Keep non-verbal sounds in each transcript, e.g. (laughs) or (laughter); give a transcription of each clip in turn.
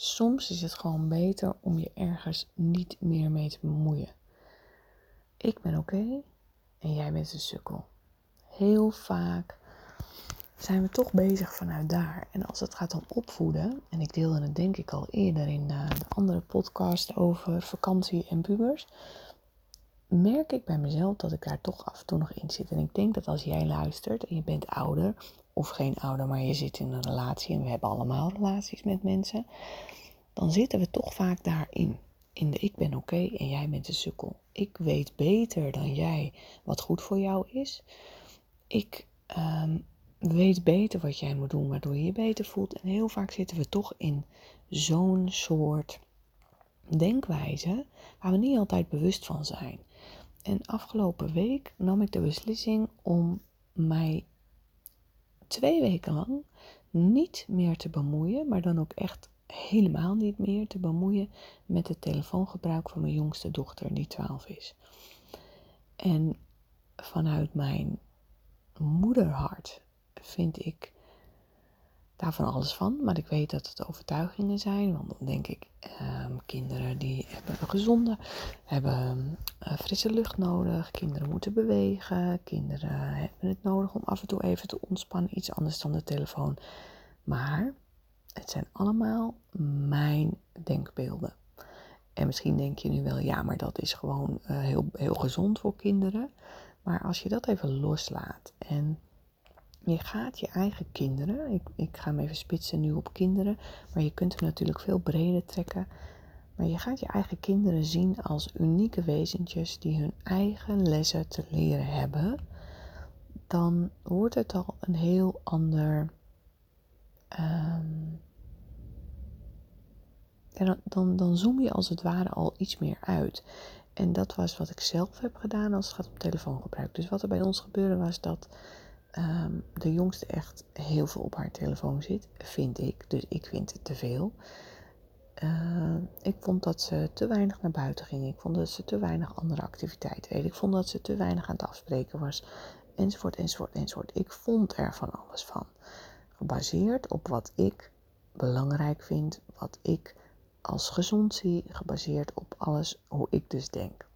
Soms is het gewoon beter om je ergens niet meer mee te bemoeien. Ik ben oké en jij bent een sukkel. Heel vaak zijn we toch bezig vanuit daar. En als het gaat om opvoeden, en ik deelde het denk ik al eerder in eh, de andere podcast over vakantie en pubers, merk ik bij mezelf dat ik daar toch af en toe nog in zit. En ik denk dat als jij luistert en je bent ouder, of geen ouder, maar je zit in een relatie en we hebben allemaal relaties met mensen, dan zitten we toch vaak daarin. In de ik ben oké en jij bent een sukkel. Ik weet beter dan jij wat goed voor jou is. Ik um, weet beter wat jij moet doen, waardoor je je beter voelt. En heel vaak zitten we toch in zo'n soort denkwijze waar we niet altijd bewust van zijn. En afgelopen week nam ik de beslissing om mij twee weken lang niet meer te bemoeien, maar dan ook echt helemaal niet meer te bemoeien met het telefoongebruik van mijn jongste dochter, die 12 is. En vanuit mijn moederhart vind ik daarvan alles van. Maar ik weet dat het overtuigingen zijn. Want dan denk ik, ehm, kinderen die hebben een gezonde, hebben uh, frisse lucht nodig. Kinderen moeten bewegen. Kinderen hebben het nodig om af en toe even te ontspannen. Iets anders dan de telefoon. Maar het zijn allemaal mijn denkbeelden. En misschien denk je nu wel, ja, maar dat is gewoon uh, heel, heel gezond voor kinderen. Maar als je dat even loslaat en je gaat je eigen kinderen, ik, ik ga hem even spitsen nu op kinderen, maar je kunt hem natuurlijk veel breder trekken. Maar je gaat je eigen kinderen zien als unieke wezentjes die hun eigen lessen te leren hebben. Dan wordt het al een heel ander. Um, dan, dan, dan zoom je als het ware al iets meer uit. En dat was wat ik zelf heb gedaan als het gaat om telefoongebruik. Dus wat er bij ons gebeurde was dat Ehm, de jongste echt heel veel op haar telefoon zit, vind ik. Dus ik vind het te veel. Ehm, ik vond dat ze te weinig naar buiten ging. Ik vond dat ze te weinig andere activiteiten deed. Ik vond dat ze te weinig aan het afspreken was. Enzovoort, enzovoort, enzovoort. Ik vond er van alles van. Gebaseerd op wat ik belangrijk vind, wat ik als gezond zie, gebaseerd op alles hoe ik dus denk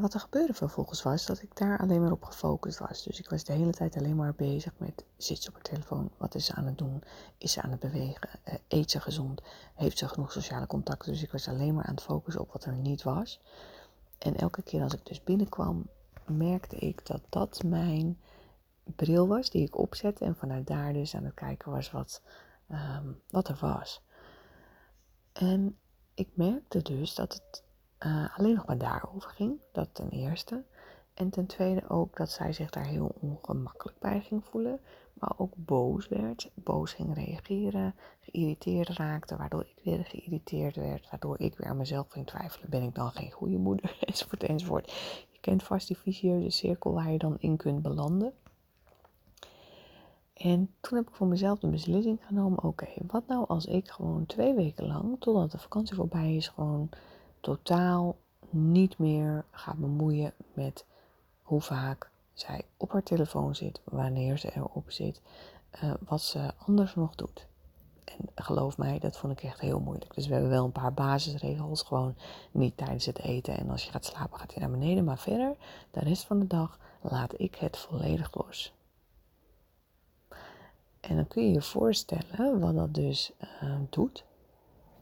wat er gebeurde vervolgens was dat ik daar alleen maar op gefocust was. Dus ik was de hele tijd alleen maar bezig met, zit ze op haar telefoon? Wat is ze aan het doen? Is ze aan het bewegen? Uh, eet ze gezond? Heeft ze genoeg sociale contacten? Dus ik was alleen maar aan het focussen op wat er niet was. En elke keer als ik dus binnenkwam, merkte ik dat dat mijn bril was die ik opzette. En vanuit daar dus aan het kijken was wat, um, wat er was. En ik merkte dus dat het uh, alleen nog maar daarover ging. Dat ten eerste. En ten tweede ook dat zij zich daar heel ongemakkelijk bij ging voelen. Maar ook boos werd. Boos ging reageren. Geïrriteerd raakte. Waardoor ik weer geïrriteerd werd. Waardoor ik weer aan mezelf ging twijfelen. Ben ik dan geen goede moeder? (laughs) Enzovoort enzovoort. Je kent vast die vicieuze cirkel waar je dan in kunt belanden. En toen heb ik voor mezelf de beslissing genomen. Oké, wat nou als ik gewoon twee weken lang. Totdat de vakantie voorbij is. Gewoon totaal niet meer gaat bemoeien met hoe vaak zij op haar telefoon zit, wanneer ze erop zit, uh, wat ze anders nog doet. En geloof mij, dat vond ik echt heel moeilijk. Dus we hebben wel een paar basisregels. Gewoon niet tijdens het eten. En als je gaat slapen, gaat hij naar beneden. Maar verder, de rest van de dag, laat ik het volledig los. En dan kun je je voorstellen wat dat dus uh, doet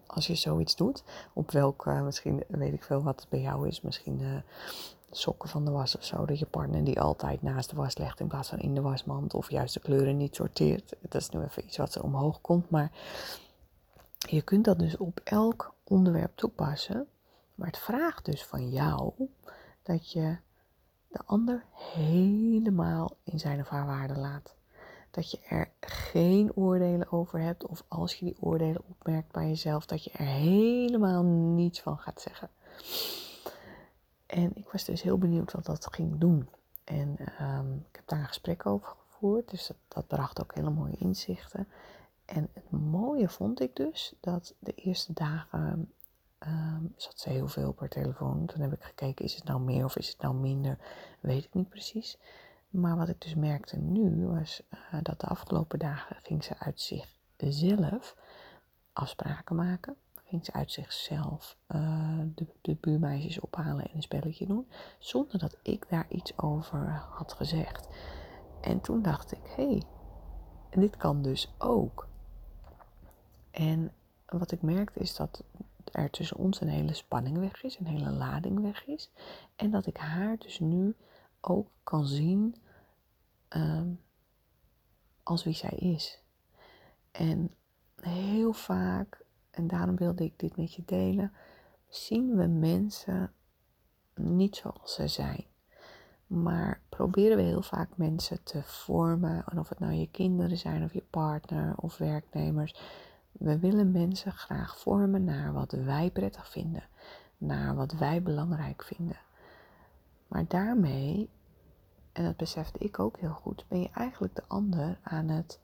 als je zoiets doet. Op welke, misschien weet ik veel wat het bij jou is. Misschien uh, sokken van de was of zo. Dat je partner die altijd naast de was legt in plaats van in de wasmand. Of juist de kleuren niet sorteert. Dat is nu even iets wat er omhoog komt. Maar je kunt dat dus op elk onderwerp toepassen. Maar het vraagt dus van jou dat je de ander helemaal in zijn of haar waarde laat dat je er geen oordelen over hebt. Of als je die oordelen opmerkt bij jezelf, dat je er helemaal niets van gaat zeggen. En ik was dus heel benieuwd wat dat ging doen. En um, ik heb daar een gesprek over gevoerd. Dus dat, dat bracht ook hele mooie inzichten. En het mooie vond ik dus dat de eerste dagen um, zat ze heel veel per telefoon. Toen heb ik gekeken, is het nou meer of is het nou minder? Weet ik niet precies. Maar wat ik dus merkte nu was uh, dat de afgelopen dagen ging ze uit zichzelf afspraken maken. Ging ze uit zichzelf uh, de, de buurmeisjes ophalen en een spelletje doen. Zonder dat ik daar iets over had gezegd. En toen dacht ik, hé, hey, dit kan dus ook. En wat ik merkte is dat er tussen ons een hele spanning weg is, een hele lading weg is. En dat ik haar dus nu ook kan zien ehm, als wie zij is. En heel vaak, en daarom wilde ik dit met je delen, zien we mensen niet zoals ze zijn. Maar proberen we heel vaak mensen te vormen, en of het nou je kinderen zijn of je partner of werknemers. We willen mensen graag vormen naar wat wij prettig vinden, naar wat wij belangrijk vinden. Maar daarmee, en dat besefte ik ook heel goed, ben je eigenlijk de ander aan het,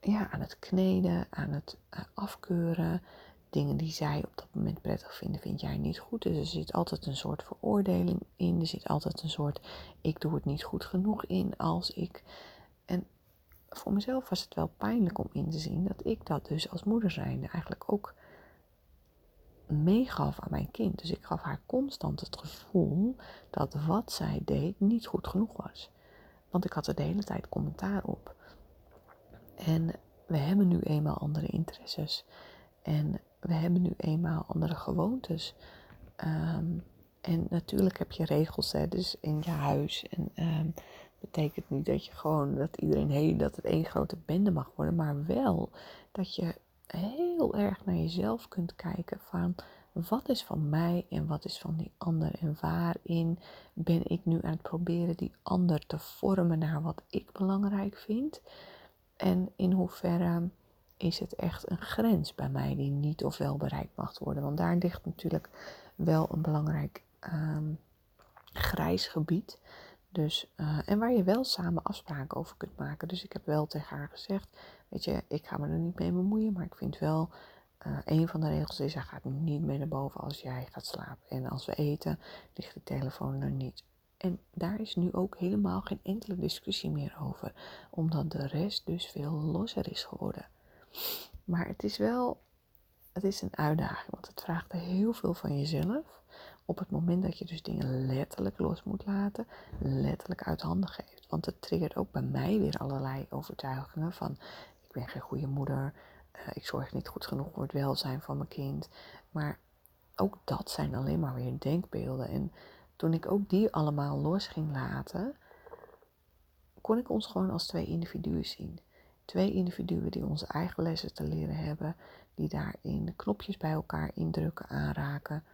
ja, aan het kneden, aan het eh, afkeuren. Dingen die zij op dat moment prettig vinden, vind jij niet goed. Dus er zit altijd een soort veroordeling in. Er zit altijd een soort ik doe het niet goed genoeg in als ik. En voor mezelf was het wel pijnlijk om in te zien dat ik dat dus als moeder zijnde eigenlijk ook meegaf aan mijn kind. Dus ik gaf haar constant het gevoel dat wat zij deed niet goed genoeg was. Want ik had er de hele tijd commentaar op. En we hebben nu eenmaal andere interesses. En we hebben nu eenmaal andere gewoontes. Ehm, en natuurlijk heb je regels, hè, dus in je huis. En um, betekent niet dat je gewoon dat iedereen heel dat het één grote bende mag worden, maar wel dat je heel erg naar jezelf kunt kijken van wat is van mij en wat is van die ander en waarin ben ik nu aan het proberen die ander te vormen naar wat ik belangrijk vind en in hoeverre is het echt een grens bij mij die niet of wel bereikt mag worden. Want daar ligt natuurlijk wel een belangrijk ehm, grijs gebied. Dus, uh, en waar je wel samen afspraken over kunt maken. Dus ik heb wel tegen haar gezegd, weet je, ik ga me er niet mee bemoeien, maar ik vind wel, uh, een van de regels is, hij gaat niet meer naar boven als jij gaat slapen. En als we eten, ligt de telefoon er niet. En daar is nu ook helemaal geen enkele discussie meer over, omdat de rest dus veel losser is geworden. Maar het is wel, het is een uitdaging, want het vraagt heel veel van jezelf. Op het moment dat je dus dingen letterlijk los moet laten, letterlijk uit handen geeft. Want het triggert ook bij mij weer allerlei overtuigingen van ik ben geen goede moeder, uh, ik zorg niet goed genoeg voor het welzijn van mijn kind. Maar ook dat zijn alleen maar weer denkbeelden. En toen ik ook die allemaal los ging laten, kon ik ons gewoon als twee individuen zien. Twee individuen die onze eigen lessen te leren hebben, die daarin knopjes bij elkaar indrukken, aanraken.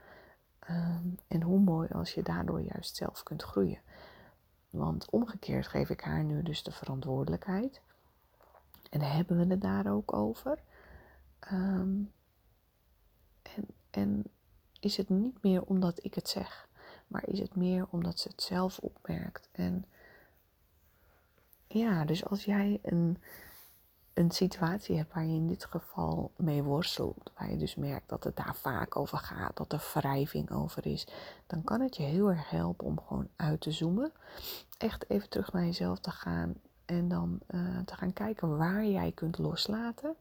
Ehm, en hoe mooi als je daardoor juist zelf kunt groeien. Want omgekeerd geef ik haar nu dus de verantwoordelijkheid. En hebben we het daar ook over. Ehm, en, en is het niet meer omdat ik het zeg, maar is het meer omdat ze het zelf opmerkt. En ja, dus als jij een een situatie hebt waar je in dit geval mee worstelt, waar je dus merkt dat het daar vaak over gaat, dat er wrijving over is, dan kan het je heel erg helpen om gewoon uit te zoomen. Echt even terug naar jezelf te gaan en dan uh, te gaan kijken waar jij kunt loslaten.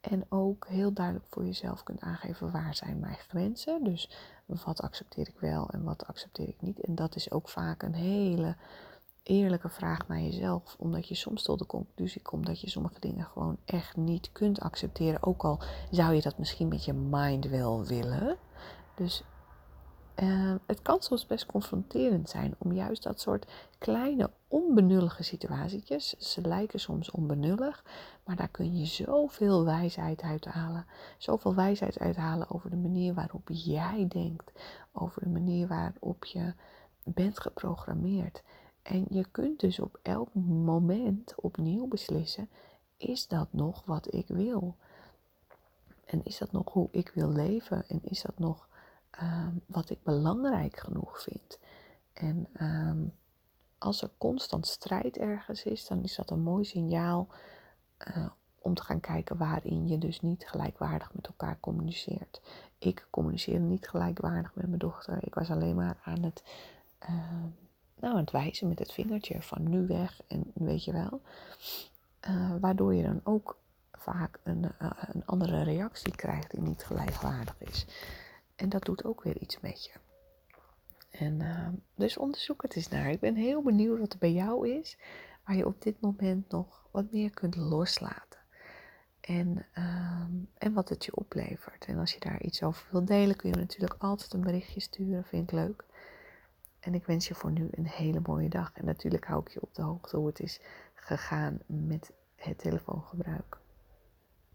En ook heel duidelijk voor jezelf kunt aangeven waar zijn mijn grenzen. Dus wat accepteer ik wel en wat accepteer ik niet. En dat is ook vaak een hele eerlijke vraag naar jezelf. Omdat je soms tot de conclusie komt dat je sommige dingen gewoon echt niet kunt accepteren. Ook al zou je dat misschien met je mind wel willen. Dus uh, het kan soms best confronterend zijn om juist dat soort kleine onbenullige situatietjes. Ze lijken soms onbenullig, maar daar kun je zoveel wijsheid uithalen. Zoveel wijsheid uithalen over de manier waarop jij denkt. Over de manier waarop je bent geprogrammeerd. En je kunt dus op elk moment opnieuw beslissen: is dat nog wat ik wil? En is dat nog hoe ik wil leven? En is dat nog ehm, wat ik belangrijk genoeg vind? En ehm, als er constant strijd ergens is, dan is dat een mooi signaal uh, om te gaan kijken waarin je dus niet gelijkwaardig met elkaar communiceert. Ik communiceerde niet gelijkwaardig met mijn dochter. Ik was alleen maar aan het. Nou, aan het wijzen met het vingertje van nu weg en weet je wel. Uh, waardoor je dan ook vaak een, eh, een andere reactie krijgt die niet gelijkwaardig is. En dat doet ook weer iets met je. En uh, dus onderzoek het eens naar. Ik ben heel benieuwd wat er bij jou is, waar je op dit moment nog wat meer kunt loslaten. En, uh, en wat het je oplevert. En als je daar iets over wilt delen, kun je natuurlijk altijd een berichtje sturen. Vind ik leuk. En ik wens je voor nu een hele mooie dag. En natuurlijk hou ik je op de hoogte hoe het is gegaan met het telefoongebruik.